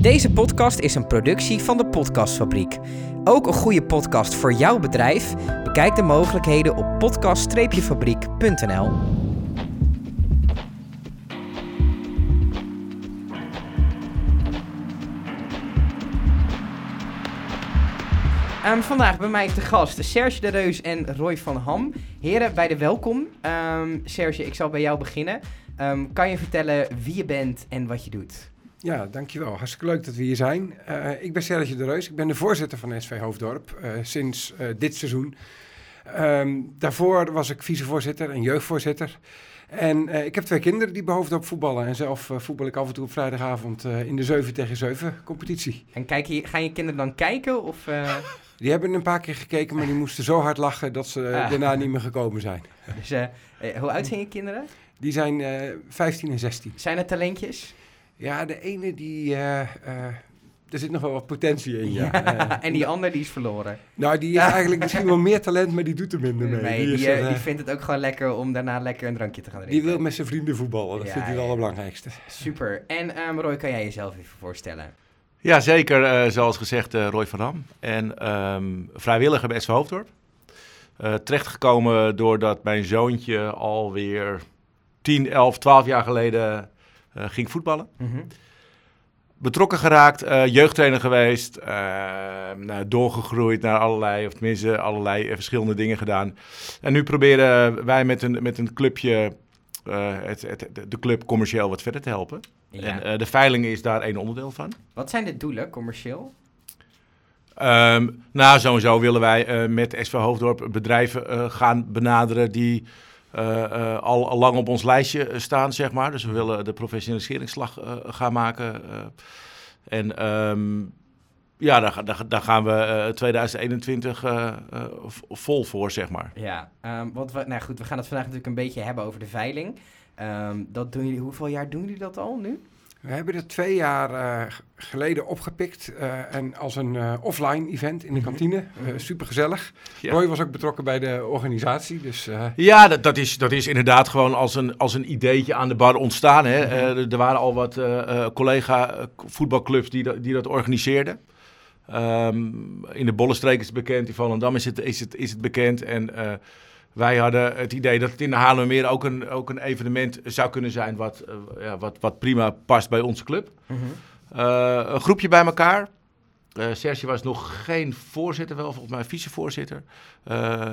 Deze podcast is een productie van de Podcastfabriek. Ook een goede podcast voor jouw bedrijf? Bekijk de mogelijkheden op podcast-fabriek.nl. Ehm, vandaag bij mij te gast Serge de Reus en Roy van Ham. Heren, beide welkom. Ehm, Serge, ik zal bij jou beginnen. Ehm, kan je vertellen wie je bent en wat je doet? Ja, dankjewel. Hartstikke leuk dat we hier zijn. Uh, ik ben Serge de Reus. Ik ben de voorzitter van SV Hoofddorp uh, sinds uh, dit seizoen. Um, daarvoor was ik vicevoorzitter en jeugdvoorzitter. En ik heb twee kinderen die bij Hoofddorp voetballen. En zelf voetbal ik af en toe op vrijdagavond in de 7 tegen 7 competitie. En kijk je, gaan je kinderen dan kijken? Of, Die hebben een paar keer gekeken, maar die moesten zo hard lachen dat ze ah. daarna niet meer gekomen zijn. Dus hoe oud zijn je kinderen? Die zijn 15 en 16. Zijn het talentjes? Ja, de ene die. Uh, uh, er zit nog wel wat potentie in, ja. Uh, en die ander die is verloren. Nou, die heeft eigenlijk misschien wel meer talent, maar die doet er minder mee. Nee, die, die, is, die, vindt het ook gewoon lekker om daarna lekker een drankje te gaan drinken. Die wil met zijn vrienden voetballen, dat ja, vindt hij wel het belangrijkste. Super. En um, Roy, kan jij jezelf even voorstellen? Ja, zeker. zoals gezegd, Roy van Dam. En um, vrijwilliger bij SV Hoofddorp. terechtgekomen doordat mijn zoontje alweer 10, 11, 12 jaar geleden uh, ging voetballen. Mm -hmm. Betrokken geraakt, uh, jeugdtrainer geweest, uh, nou, doorgegroeid naar allerlei, of tenminste allerlei verschillende dingen gedaan. En nu proberen wij met een, met een clubje het, het, de club commercieel wat verder te helpen. Ja. En de veiling is daar één onderdeel van. Wat zijn de doelen commercieel? Um, nou, sowieso willen wij met SV Hoofddorp bedrijven gaan benaderen die al, al, lang op ons lijstje staan, zeg maar. Dus we willen de professionaliseringsslag gaan maken. en um, ja, daar, daar, daar, gaan we 2021 vol voor, zeg maar. Ja, um, want we, nou goed, we gaan het vandaag natuurlijk een beetje hebben over de veiling. Um, dat doen jullie, hoeveel jaar doen jullie dat al nu? We hebben het twee jaar uh, geleden opgepikt uh, en als een uh, offline event in de mhm. kantine. super gezellig. Ja. Roy was ook betrokken bij de organisatie. Dus, ja, dat, dat, is, dat is inderdaad gewoon als een, als een ideetje aan de bar ontstaan. Hè. Mhm. er waren al wat collega voetbalclubs die, dat, die dat organiseerden. Um, in de Bollenstreek is het bekend, in Volendam is het, is het, is het bekend. En wij hadden het idee dat het in de Haarlemmermeer ook een, ook een evenement zou kunnen zijn wat, uh, ja, wat, wat prima past bij onze club. Mm -hmm. uh, een groepje bij elkaar. Uh, Serge was nog geen voorzitter, wel volgens mij vicevoorzitter.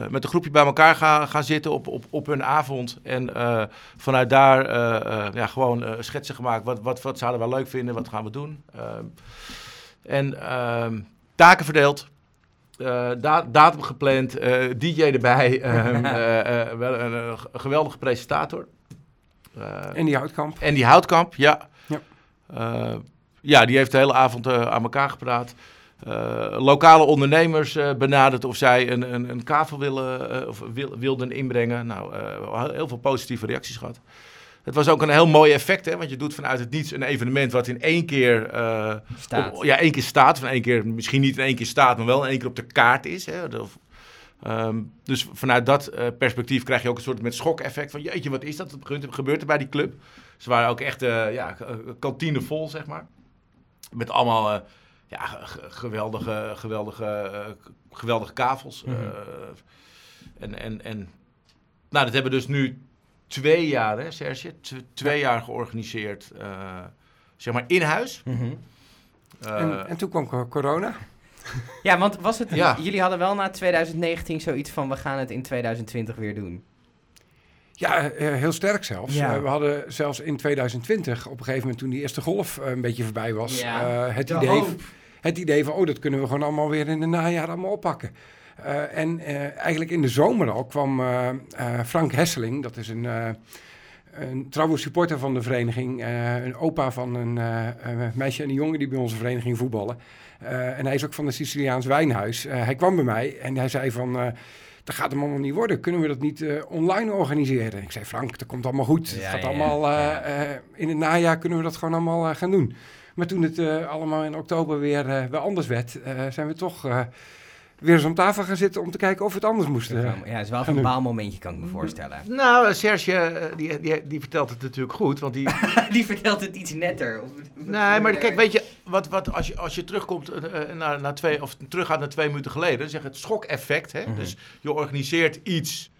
met een groepje bij elkaar gaan, gaan zitten op, op, op hun avond. En vanuit daar ja, gewoon schetsen gemaakt. Wat, wat, wat zouden we leuk vinden? Wat gaan we doen? en ehm, taken verdeeld. Uh, datum gepland, uh, DJ erbij, um, uh, wel een, een, geweldige presentator. en die houtkamp. En die houtkamp, ja. Ja, ja die heeft de hele avond aan elkaar gepraat. lokale ondernemers benaderd of zij een, een, een kavel willen, of wil, wilden inbrengen. Nou, heel veel positieve reacties gehad. Het was ook een heel mooi effect, hè? want je doet vanuit het niets een evenement wat in één keer, uh, staat. Op, ja, één keer staat. Van één keer, misschien niet in één keer staat, maar wel in één keer op de kaart is. Hè? Um, dus vanuit dat uh, perspectief krijg je ook een soort met schok-effect van jeetje, wat is dat? Wat gebeurt er bij die club? Ze waren ook echt uh, ja, kantine vol, zeg maar. Met allemaal ja, geweldige, geweldige, geweldige kavels. Mm -hmm. en, en, en nou, dat hebben we dus nu twee jaar, hè, Serge? twee jaar georganiseerd, uh, zeg maar, in huis. Mm -hmm. uh, en, en, toen kwam corona. Ja, want was het, ja. jullie hadden wel na 2019 zoiets van, we gaan het in 2020 weer doen. Ja, uh, heel sterk zelfs. Ja. we hadden zelfs in 2020, op een gegeven moment toen die eerste golf een beetje voorbij was, ja. het, idee, het idee van, oh, dat kunnen we gewoon allemaal weer in het najaar allemaal oppakken. Uh, en uh, eigenlijk in de zomer al kwam uh, Frank Hesseling, dat is een, een trouwe supporter van de vereniging, een opa van een meisje en een jongen die bij onze vereniging voetballen. en hij is ook van de Siciliaans Wijnhuis. hij kwam bij mij en hij zei van dat gaat hem allemaal niet worden. Kunnen we dat niet online organiseren? Ik zei, Frank, dat komt allemaal goed. Ja, het gaat ja, allemaal, ja. In het najaar kunnen we dat gewoon allemaal gaan doen. Maar toen het allemaal in oktober weer, weer anders werd, zijn we toch weer eens om tafel gaan zitten om te kijken of we het anders moesten. Ja, het is wel een baalmomentje, kan ik me voorstellen. Nou, Serge, die, die, die vertelt het natuurlijk goed, want die... die vertelt het iets netter. nee, maar kijk, weet je, wat, wat, als, je, als je terugkomt naar, naar twee, of teruggaat naar twee minuten geleden, zeg het schokeffect. Hè? Mhm. Dus je organiseert iets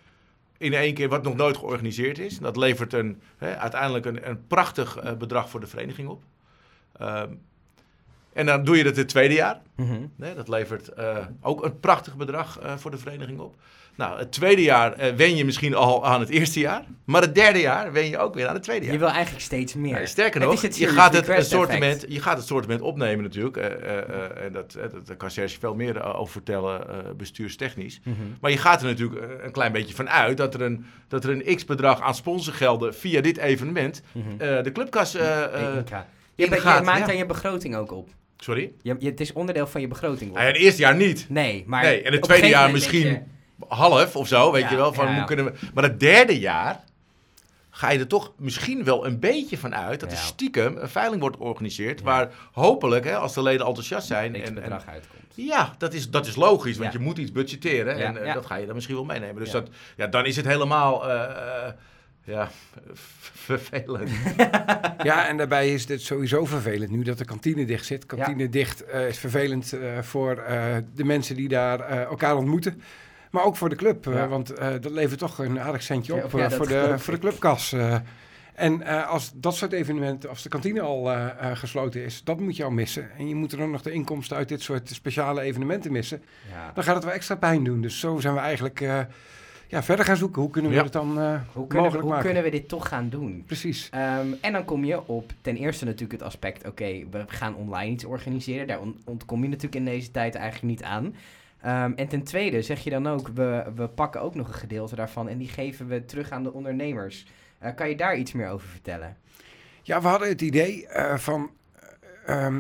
in één keer wat nog nooit georganiseerd is. Dat levert een, hè, uiteindelijk een, een prachtig bedrag voor de vereniging op. Ehm, en dan doe je dat het tweede jaar. Mm dat levert ook een prachtig bedrag voor de vereniging op. Nou, het tweede jaar uh, wen je misschien al aan het eerste jaar. Maar het derde jaar wen je ook weer aan het tweede jaar. Je wil eigenlijk steeds meer. Nou, sterker nog, je, gaat het, assortiment, je gaat het sortiment opnemen natuurlijk. En dat, dat, kan Serge veel meer over vertellen, bestuurstechnisch. Mhm. Maar je gaat er natuurlijk een klein beetje van uit dat er een, dat er een x-bedrag aan sponsorgelden via dit evenement mhm. de clubkas uh, je, je, maakt dan je begroting ook op. Sorry? Je, het is onderdeel van je begroting. Ja, het eerste jaar niet. Nee, maar... Nee, en het tweede jaar misschien half of zo, weet je wel. Van, kunnen we... Maar het derde jaar ga je er toch misschien wel een beetje van uit dat er stiekem een veiling wordt georganiseerd. Waar hopelijk, hè, als de leden enthousiast zijn. en, bedrag uitkomt. Ja, dat is, dat is logisch, want je moet iets budgetteren. en uh, dat ga je dan misschien wel meenemen. Dus dat, ja, dan is het helemaal. Uh, ja, vervelend. ja, en daarbij is het sowieso vervelend nu dat de kantine dicht zit. Kantine dicht uh, is vervelend voor de mensen die daar elkaar ontmoeten. Maar ook voor de club, eh, want uh, dat levert toch een aardig centje op ja, voor, de, voor de clubkas. en als dat soort evenementen, als de kantine al gesloten is, dat moet je al missen. En je moet er dan nog de inkomsten uit dit soort speciale evenementen missen. Ja. Dan gaat het wel extra pijn doen. Dus zo zijn we eigenlijk ja, verder gaan zoeken. Hoe kunnen we het dan uh, hoe kunnen, we, hoe kunnen we dit toch gaan doen? Precies. Um, en dan kom je op ten eerste natuurlijk het aspect... oké, we gaan online iets organiseren. Daar ontkom je natuurlijk in deze tijd eigenlijk niet aan. Ehm, en ten tweede zeg je dan ook, we, we pakken ook nog een gedeelte daarvan en die geven we terug aan de ondernemers. Uh, kan je daar iets meer over vertellen? Ja, we hadden het idee uh, van, uh,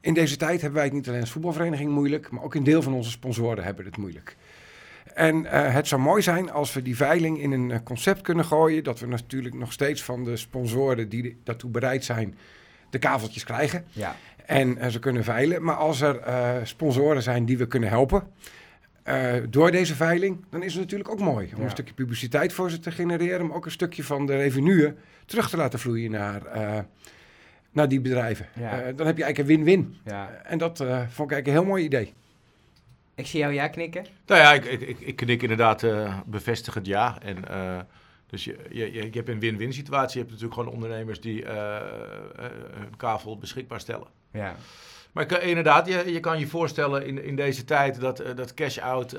in deze tijd hebben wij het niet alleen als voetbalvereniging moeilijk, maar ook een deel van onze sponsoren hebben het moeilijk. En het zou mooi zijn als we die veiling in een concept kunnen gooien, dat we natuurlijk nog steeds van de sponsoren die daartoe bereid zijn, de kaveltjes krijgen. Ja. En uh, ze kunnen veilen. Maar als er sponsoren zijn die we kunnen helpen uh, door deze veiling, dan is het natuurlijk ook mooi. Om een stukje publiciteit voor ze te genereren, maar ook een stukje van de revenue terug te laten vloeien naar, naar die bedrijven. Ja. dan heb je eigenlijk een win-win. Ja. En dat vond ik eigenlijk een heel mooi idee. Ik zie jou ja knikken. Nou ja, ik, ik, ik, knik inderdaad bevestigend ja. En dus je, je, je hebt een win-win situatie. Je hebt natuurlijk gewoon ondernemers die uh, hun kavel beschikbaar stellen. Ja. Maar ik, inderdaad, je, je kan je voorstellen in, in deze tijd dat, dat cash-out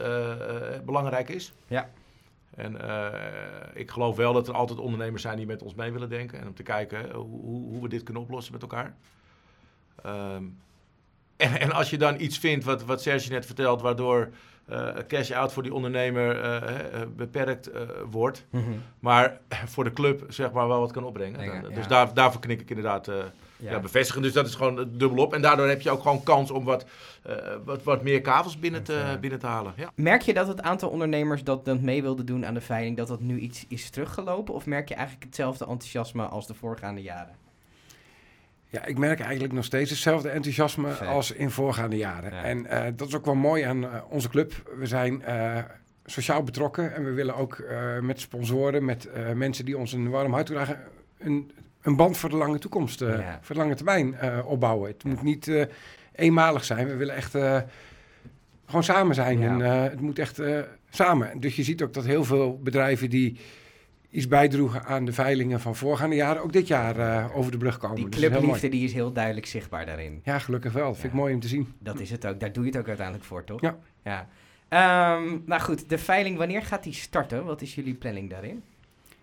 belangrijk is. Ja. En ik geloof wel dat er altijd ondernemers zijn die met ons mee willen denken. En om te kijken hoe, hoe we dit kunnen oplossen met elkaar. Um, en, en, als je dan iets vindt, wat, wat Serge net vertelt, waardoor uh, cash-out voor die ondernemer uh, beperkt wordt. Mhm. Maar voor de club zeg maar wel wat kan opbrengen. Dus daar, daarvoor knik ik inderdaad ja. ja. bevestigen. Dus dat is gewoon dubbel op. En daardoor heb je ook gewoon kans om wat, wat, wat meer kavels binnen te, binnen te halen. Ja. Merk je dat het aantal ondernemers dat, dat mee wilde doen aan de veiling, dat dat nu iets is teruggelopen? Of merk je eigenlijk hetzelfde enthousiasme als de voorgaande jaren? Ja, ik merk eigenlijk nog steeds hetzelfde enthousiasme als in voorgaande jaren. En uh, dat is ook wel mooi aan uh, onze club. We zijn uh, sociaal betrokken en we willen ook met sponsoren, met mensen die ons een warm hart toedragen, een, een band voor de lange toekomst, ja. voor de lange termijn opbouwen. Het moet niet eenmalig zijn. We willen echt gewoon samen zijn. En het moet echt samen. Dus je ziet ook dat heel veel bedrijven die iets bijdroegen aan de veilingen van voorgaande jaren, ook dit jaar uh, over de brug komen. Die clubliefde die is heel duidelijk zichtbaar daarin. Ja, gelukkig wel. Dat vind ik mooi om te zien. Dat is het ook. Daar doe je het ook uiteindelijk voor, toch? Ja. ja. Um, nou goed, de veiling, wanneer gaat die starten? Wat is jullie planning daarin?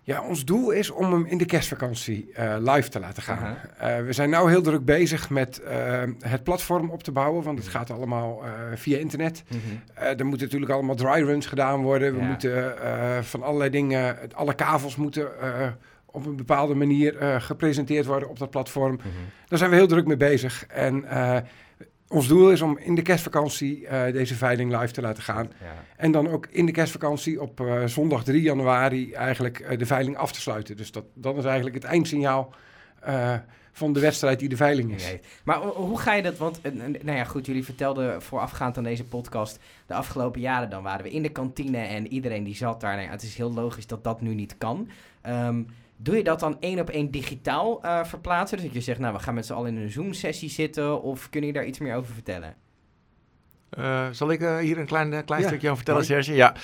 Ja, ons doel is om hem in de kerstvakantie uh, live te laten gaan. Uh, we zijn nu heel druk bezig met uh, het platform op te bouwen, want het gaat allemaal via internet. -hmm. er moeten natuurlijk allemaal dry runs gedaan worden. We ja. moeten van allerlei dingen, alle kavels moeten op een bepaalde manier gepresenteerd worden op dat platform. -hmm. Daar zijn we heel druk mee bezig. En ons doel is om in de kerstvakantie uh, deze veiling live te laten gaan. Ja. En dan ook in de kerstvakantie op uh, zondag 3 januari eigenlijk uh, de veiling af te sluiten. Dus dat, dat is eigenlijk het eindsignaal van de wedstrijd die de veiling is. Nee. Maar hoe ga je dat? Want, nou ja, goed, jullie vertelden voorafgaand aan deze podcast de afgelopen jaren. Dan waren we in de kantine en iedereen die zat daar. Nou ja, het is heel logisch dat dat nu niet kan. Um, Doe je dat dan één op één digitaal verplaatsen? Dus dat je zegt, nou, we gaan met z'n allen in een Zoom-sessie zitten. Of kun je daar iets meer over vertellen? Uh, zal ik uh, hier een klein, klein stukje over vertellen, Serge? Ja.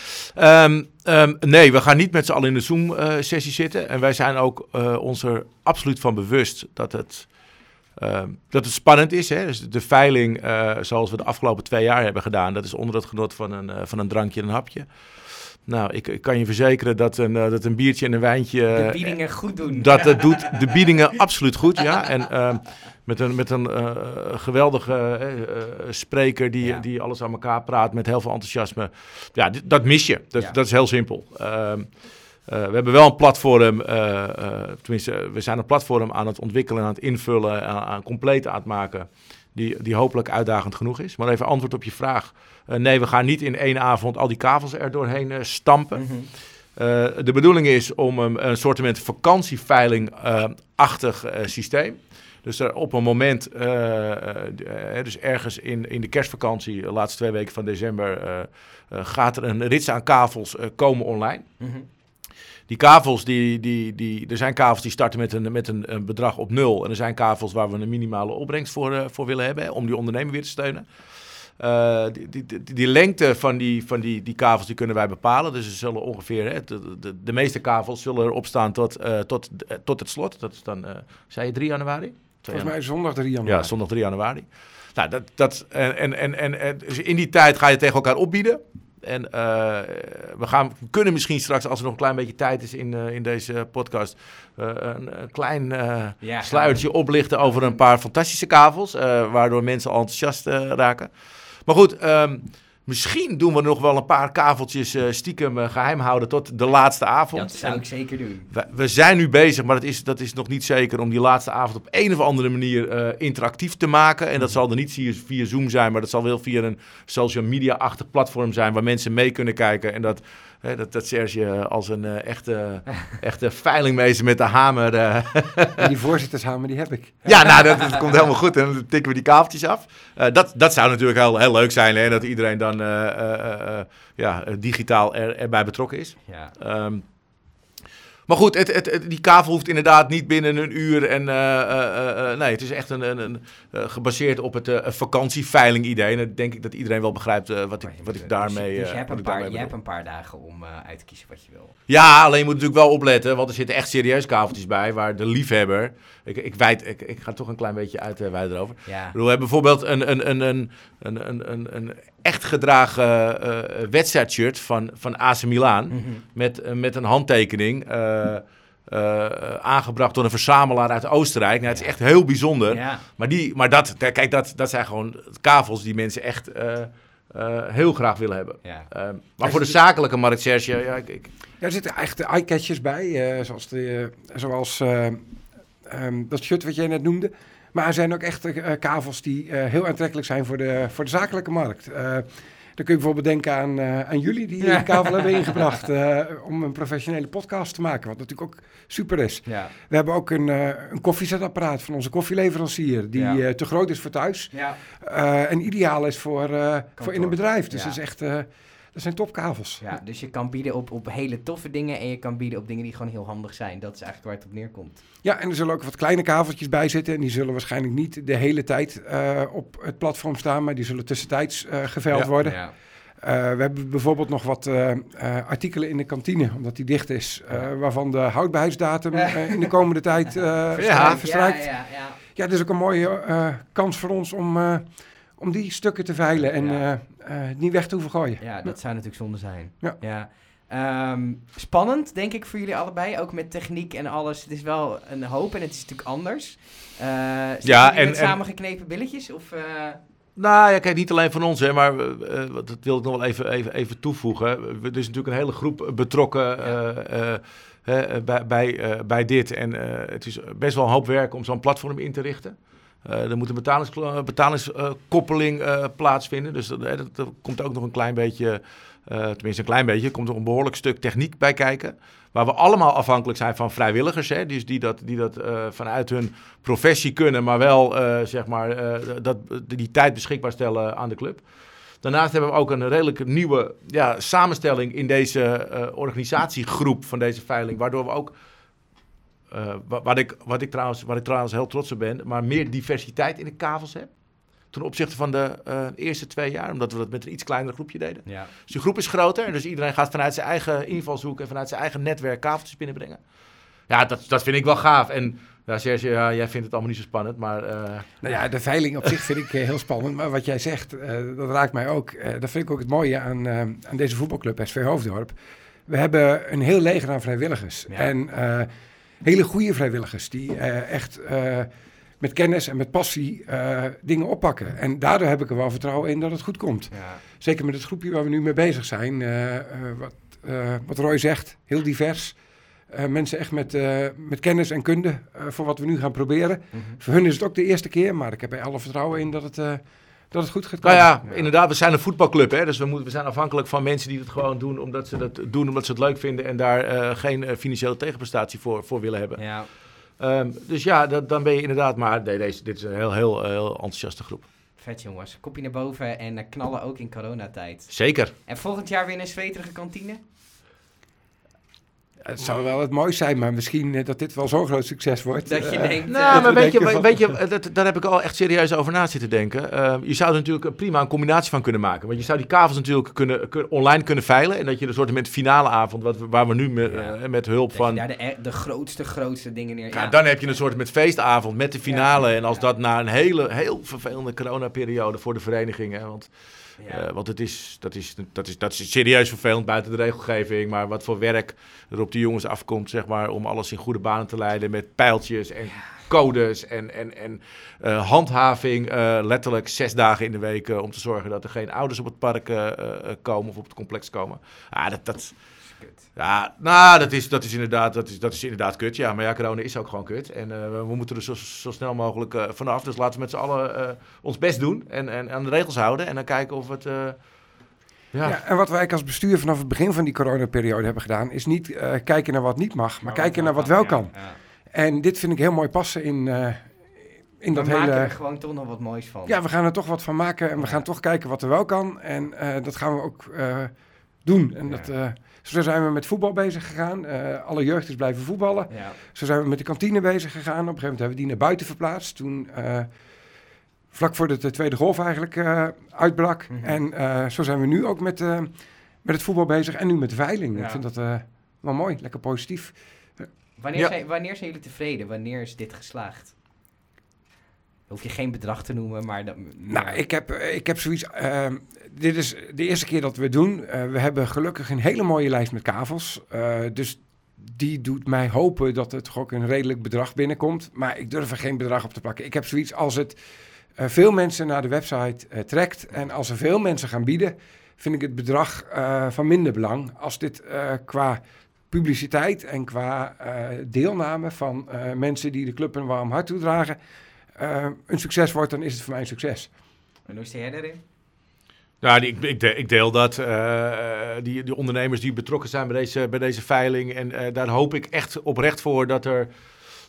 Um, um, nee, we gaan niet met z'n allen in de Zoom-sessie zitten. En wij zijn ook ons er absoluut van bewust dat het Ehm, dat het spannend is. Hè? Dus de veiling, uh, zoals we de afgelopen twee jaar hebben gedaan, dat is onder het genot van een, uh, van een drankje en een hapje. Nou, ik, ik, kan je verzekeren dat een, uh, dat een biertje en een wijntje. De biedingen goed doen. Dat het doet de biedingen absoluut goed, ja. En ehm, met een, met een geweldige spreker die, ja. die alles aan elkaar praat met heel veel enthousiasme. Ja, dat mis je. Dat, ja. dat is heel simpel. Ehm, uh, we hebben wel een platform, tenminste, we zijn een platform aan het ontwikkelen, aan het invullen, aan, aan compleet aan het maken, die, die hopelijk uitdagend genoeg is. Maar even antwoord op je vraag. nee, we gaan niet in één avond al die kavels er doorheen stampen. Mm -hmm. de bedoeling is om een, een soort vakantieveiling-achtig systeem. Dus er op een moment, dus ergens in, in de kerstvakantie, de laatste twee weken van december, gaat er een rits aan kavels komen online. Mm -hmm. Die kavels, die, die, die, er zijn kavels die starten met, een, met een, een bedrag op nul. En er zijn kavels waar we een minimale opbrengst voor, uh, voor willen hebben, om die ondernemer weer te steunen. Uh, die, die, die, die, lengte van, die, van die, die kavels die kunnen wij bepalen. Dus ze zullen ongeveer, hè, de, de, de meeste kavels zullen erop staan tot, uh, tot, tot het slot. Dat is dan, zei je 3 januari? Volgens mij zondag 3 januari. Ja, zondag 3 januari. Nou, dat, dat, en, en, en, en, dus in die tijd ga je tegen elkaar opbieden. En uh, we, gaan, kunnen misschien straks, als er nog een klein beetje tijd is in, uh, in deze podcast, uh, een, een, klein ja, sluitertje oplichten over een paar fantastische kavels, waardoor mensen enthousiast raken. Maar goed, um, Misschien doen we nog wel een paar kaveltjes uh, stiekem uh, geheim houden tot de laatste avond. Dat zou ik zeker doen. We, we, zijn nu bezig, maar dat is, dat is nog niet zeker om die laatste avond op een of andere manier uh, interactief te maken. En dat mhm. zal er niet via, via Zoom zijn, maar dat zal wel via een social media-achtig platform zijn waar mensen mee kunnen kijken. En dat Hè, dat, dat Serge als een uh, echte, echte veilingmeester met de hamer. Uh, die voorzittershamer, die heb ik. Ja, nou, dat, dat komt helemaal goed. En dan tikken we die kaveltjes af. Uh, dat, dat zou natuurlijk heel, heel leuk zijn. Hè, dat iedereen dan ja, digitaal er, erbij betrokken is. Ja. Um, maar goed, het, het, die kavel hoeft inderdaad niet binnen een uur. En, uh, uh, uh, nee, het is echt een, een, een gebaseerd op het vakantieveiling idee. En dan denk ik dat iedereen wel begrijpt wat, ik, wat ik daarmee... Dus, dus je, hebt een, paar, je hebt een paar dagen om uit te kiezen wat je wil. Ja, alleen je moet natuurlijk wel opletten. Want er zitten echt serieus kaveltjes bij waar de liefhebber... Ik, ik, wijd, ik, ik ga toch een klein beetje uitweiden erover. Ja. We hebben bijvoorbeeld een, een, een, een, een, een, een echt gedragen uh, wedstrijdshirt van, van AC Milan. Mm -hmm. met, uh, met een handtekening. Uh, aangebracht door een verzamelaar uit Oostenrijk. Nou, het is echt heel bijzonder. Ja. Maar, die, maar dat, kijk, dat, dat zijn gewoon kavels die mensen echt heel graag willen hebben. Ja. maar voor de zakelijke markt, Serge, ja, ik, ik... Ja, er zitten echt eye-catchers bij. zoals de, zoals um, dat shirt wat jij net noemde. Maar er zijn ook echt uh, kavels die uh, heel aantrekkelijk zijn voor de, voor de zakelijke markt. Uh, dan kun je bijvoorbeeld denken aan, aan jullie die een kavel hebben ingebracht om een professionele podcast te maken. Wat natuurlijk ook super is. Ja. We hebben ook een, een koffiezetapparaat van onze koffieleverancier die ja. te groot is voor thuis. Ja. en ideaal is voor, voor in een bedrijf. Dus dat is echt dat zijn topkavels. Ja, dus je kan bieden op, op hele toffe dingen en je kan bieden op dingen die gewoon heel handig zijn. Dat is eigenlijk waar het op neerkomt. Ja, en er zullen ook wat kleine kaveltjes bij zitten. En die zullen waarschijnlijk niet de hele tijd uh, op het platform staan, maar die zullen tussentijds uh, geveild ja. worden. Ja. Uh, we hebben bijvoorbeeld nog wat artikelen in de kantine, omdat die dicht is, waarvan de houdbaarheidsdatum in de komende tijd verstrijkt. Ja, ja, ja, ja. dat is ook een mooie kans voor ons om om die stukken te veilen en ja. uh, niet weg te hoeven gooien. Ja, dat zou natuurlijk zonde zijn. Ja. ja. Um, spannend, denk ik, voor jullie allebei. Ook met techniek en alles. Het is wel een hoop en het is natuurlijk anders. Uh, ja, en, met samengeknepen billetjes? Of, uh... Nou ja, kijk, niet alleen van ons, hè, maar dat wil ik nog wel even, even, even toevoegen. Er is natuurlijk een hele groep betrokken ja. bij, bij, bij dit. En het is best wel een hoop werk om zo'n platform in te richten. Uh, er moet een betalings, betalingskoppeling uh, plaatsvinden. Dus dat, komt ook nog een klein beetje, tenminste een klein beetje, komt nog een behoorlijk stuk techniek bij kijken. Waar we allemaal afhankelijk zijn van vrijwilligers, hè, dus die dat, die dat vanuit hun professie kunnen, maar wel zeg maar, dat, die tijd beschikbaar stellen aan de club. Daarnaast hebben we ook een redelijk nieuwe ja, samenstelling in deze organisatiegroep van deze veiling, waardoor we ook wat, ik, wat, ik trouwens, wat ik trouwens heel trots op ben, maar meer diversiteit in de kavels heb ten opzichte van de eerste twee jaar. Omdat we dat met een iets kleiner groepje deden. Ja. Dus de groep is groter. Dus iedereen gaat vanuit zijn eigen invalshoek en vanuit zijn eigen netwerk kaveltjes binnenbrengen. Ja, dat, dat vind ik wel gaaf. En ja, Serge, ja, jij vindt het allemaal niet zo spannend, maar... Uh... Nou ja, de veiling op zich vind ik eh, heel spannend. Maar wat jij zegt, uh, dat raakt mij ook. dat vind ik ook het mooie aan, aan deze voetbalclub SV Hoofddorp. We hebben een heel leger aan vrijwilligers. En hele goede vrijwilligers die echt met kennis en met passie dingen oppakken. En daardoor heb ik er wel vertrouwen in dat het goed komt. Ja. Zeker met het groepje waar we nu mee bezig zijn. wat, wat Roy zegt, heel divers. Mensen echt met, met kennis en kunde voor wat we nu gaan proberen. Mm -hmm. Voor hun is het ook de eerste keer, maar ik heb er alle vertrouwen in dat het, dat het goed gaat komen. Nou ja, ja, inderdaad, we zijn een voetbalclub, hè, dus we, moeten, we zijn afhankelijk van mensen die het gewoon doen omdat ze dat doen omdat ze het leuk vinden en daar geen financiële tegenprestatie voor, voor willen hebben. Ja. Um, dus ja, dat, dan ben je inderdaad, maar nee, deze, dit is een heel, heel, heel enthousiaste groep. Vet jongens, kopje naar boven en knallen ook in coronatijd. Zeker. En volgend jaar weer een zweterige kantine? Het zou wel het mooiste zijn, maar misschien eh, dat dit wel zo'n groot succes wordt. Dat je uh, denkt... Nou, maar weet je, weet je dat, daar heb ik al echt serieus over na zitten denken. Uh, je zou er natuurlijk prima een combinatie van kunnen maken. Want je zou die kavels natuurlijk kunnen, kun, online kunnen veilen. En dat je een soort met finale avond, wat, waar we nu met, ja. met hulp van... Ja, de, de grootste, grootste dingen neer... Ja, dan heb je een soort met feestavond, met de finale. En als dat na een hele, heel vervelende coronaperiode voor de verenigingen... Want, ja. Uh, want het is, dat, is, dat, is, dat is serieus vervelend buiten de regelgeving. Maar wat voor werk er op de jongens afkomt, zeg maar, om alles in goede banen te leiden met pijltjes en codes en, en, en uh, handhaving. Uh, letterlijk zes dagen in de week om te zorgen dat er geen ouders op het park komen of op het complex komen. Ah, dat, dat, ja, nou, dat is, dat is, inderdaad, dat is, dat is inderdaad kut. Ja, maar ja, corona is ook gewoon kut. En uh, we, moeten er zo, zo snel mogelijk uh, vanaf. Dus laten we met z'n allen uh, ons best doen en, en aan de regels houden. En dan kijken of het... Ja. ja. en wat wij als bestuur vanaf het begin van die coronaperiode hebben gedaan... is niet kijken naar wat niet mag, maar, kijken naar wat wel kan. Ja, en dit vind ik heel mooi passen in, in dat hele... We maken er gewoon toch nog wat moois van. Ja, we gaan er toch wat van maken en we gaan toch kijken wat er wel kan. En dat gaan we ook doen. En dat... Zo zijn we met voetbal bezig gegaan. Uh, alle jeugd is blijven voetballen. Ja. Zo zijn we met de kantine bezig gegaan. Op een gegeven moment hebben we die naar buiten verplaatst. Toen, uh, vlak voordat de tweede golf eigenlijk uitbrak. Mm -hmm. En zo zijn we nu ook met, met het voetbal bezig. En nu met de veiling. Ja. Ik vind dat wel mooi, lekker positief. Wanneer, zijn, wanneer zijn jullie tevreden? Wanneer is dit geslaagd? Hoef je geen bedrag te noemen, maar... Nou, ik heb, ik heb zoiets... Uh, dit is de eerste keer dat we het doen. Uh, we hebben gelukkig een hele mooie lijst met kavels. Uh, dus die doet mij hopen dat het toch ook een redelijk bedrag binnenkomt. Maar ik durf er geen bedrag op te plakken. Ik heb zoiets als het veel mensen naar de website trekt... en als er veel mensen gaan bieden... vind ik het bedrag van minder belang. Als dit qua publiciteit en qua deelname van mensen... die de club een warm hart toedragen uh, een succes wordt, dan is het voor mij een succes. En hoe sta jij daarin? Ja, ik, ik, deel, ik deel dat. Uh, die, die ondernemers die betrokken zijn bij deze, bij deze veiling. En uh, daar hoop ik echt oprecht voor dat er,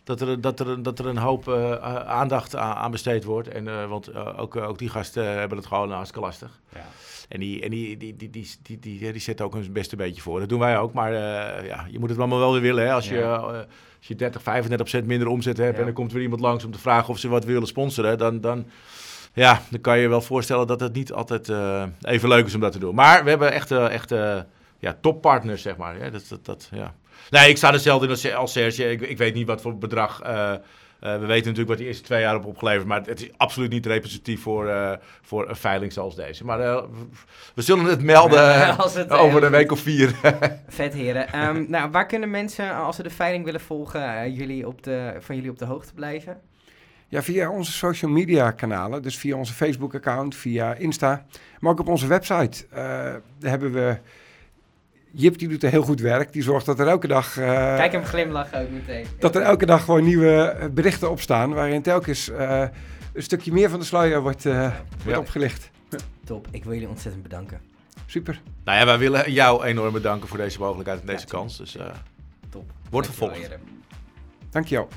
dat er, dat er, dat er een hoop aandacht aan, aan, besteed wordt. En, want ook, ook die gasten hebben het gewoon hartstikke lastig. Ja. En die, en die, die, die, die, die, die, die zetten ook hun best een beetje voor. Dat doen wij ook. Maar ja, je moet het allemaal wel weer willen. Hè? Als je als je 30, 35 procent minder omzet hebt en er komt weer iemand langs om te vragen of ze wat willen sponsoren, dan, dan, ja, dan kan je je wel voorstellen dat het niet altijd uh, even leuk is om dat te doen. Maar we hebben echt, uh, echt uh, ja, toppartners, zeg maar. Ja, dat, dat, dat, ja. Nee, ik sta hetzelfde in als, als Serge. Ik, ik weet niet wat voor bedrag uh, we weten natuurlijk wat die eerste twee jaar hebben opgeleverd, maar het is absoluut niet representatief voor, uh, voor een veiling zoals deze. Maar uh, we zullen het melden het, over een week of vier. Vet heren. Um, nou, waar kunnen mensen, als ze de veiling willen volgen, jullie op de, van jullie op de hoogte blijven? Ja, via onze social media kanalen. Dus via onze Facebook account, via Insta. Maar ook op onze website. daar hebben we Jip die doet er heel goed werk. Die zorgt dat er elke dag... Uh, Kijk hem glimlachen ook meteen. Dat er elke dag gewoon nieuwe eh, berichten op staan... waarin telkens uh, een stukje meer van de sluier wordt, uh, wordt ja. opgelicht. Top. Ik wil jullie ontzettend bedanken. Super. Nou ja, wij willen jou enorm bedanken voor deze mogelijkheid en deze ja, kans. Dus Top. wordt vervolgd. Dankjewel.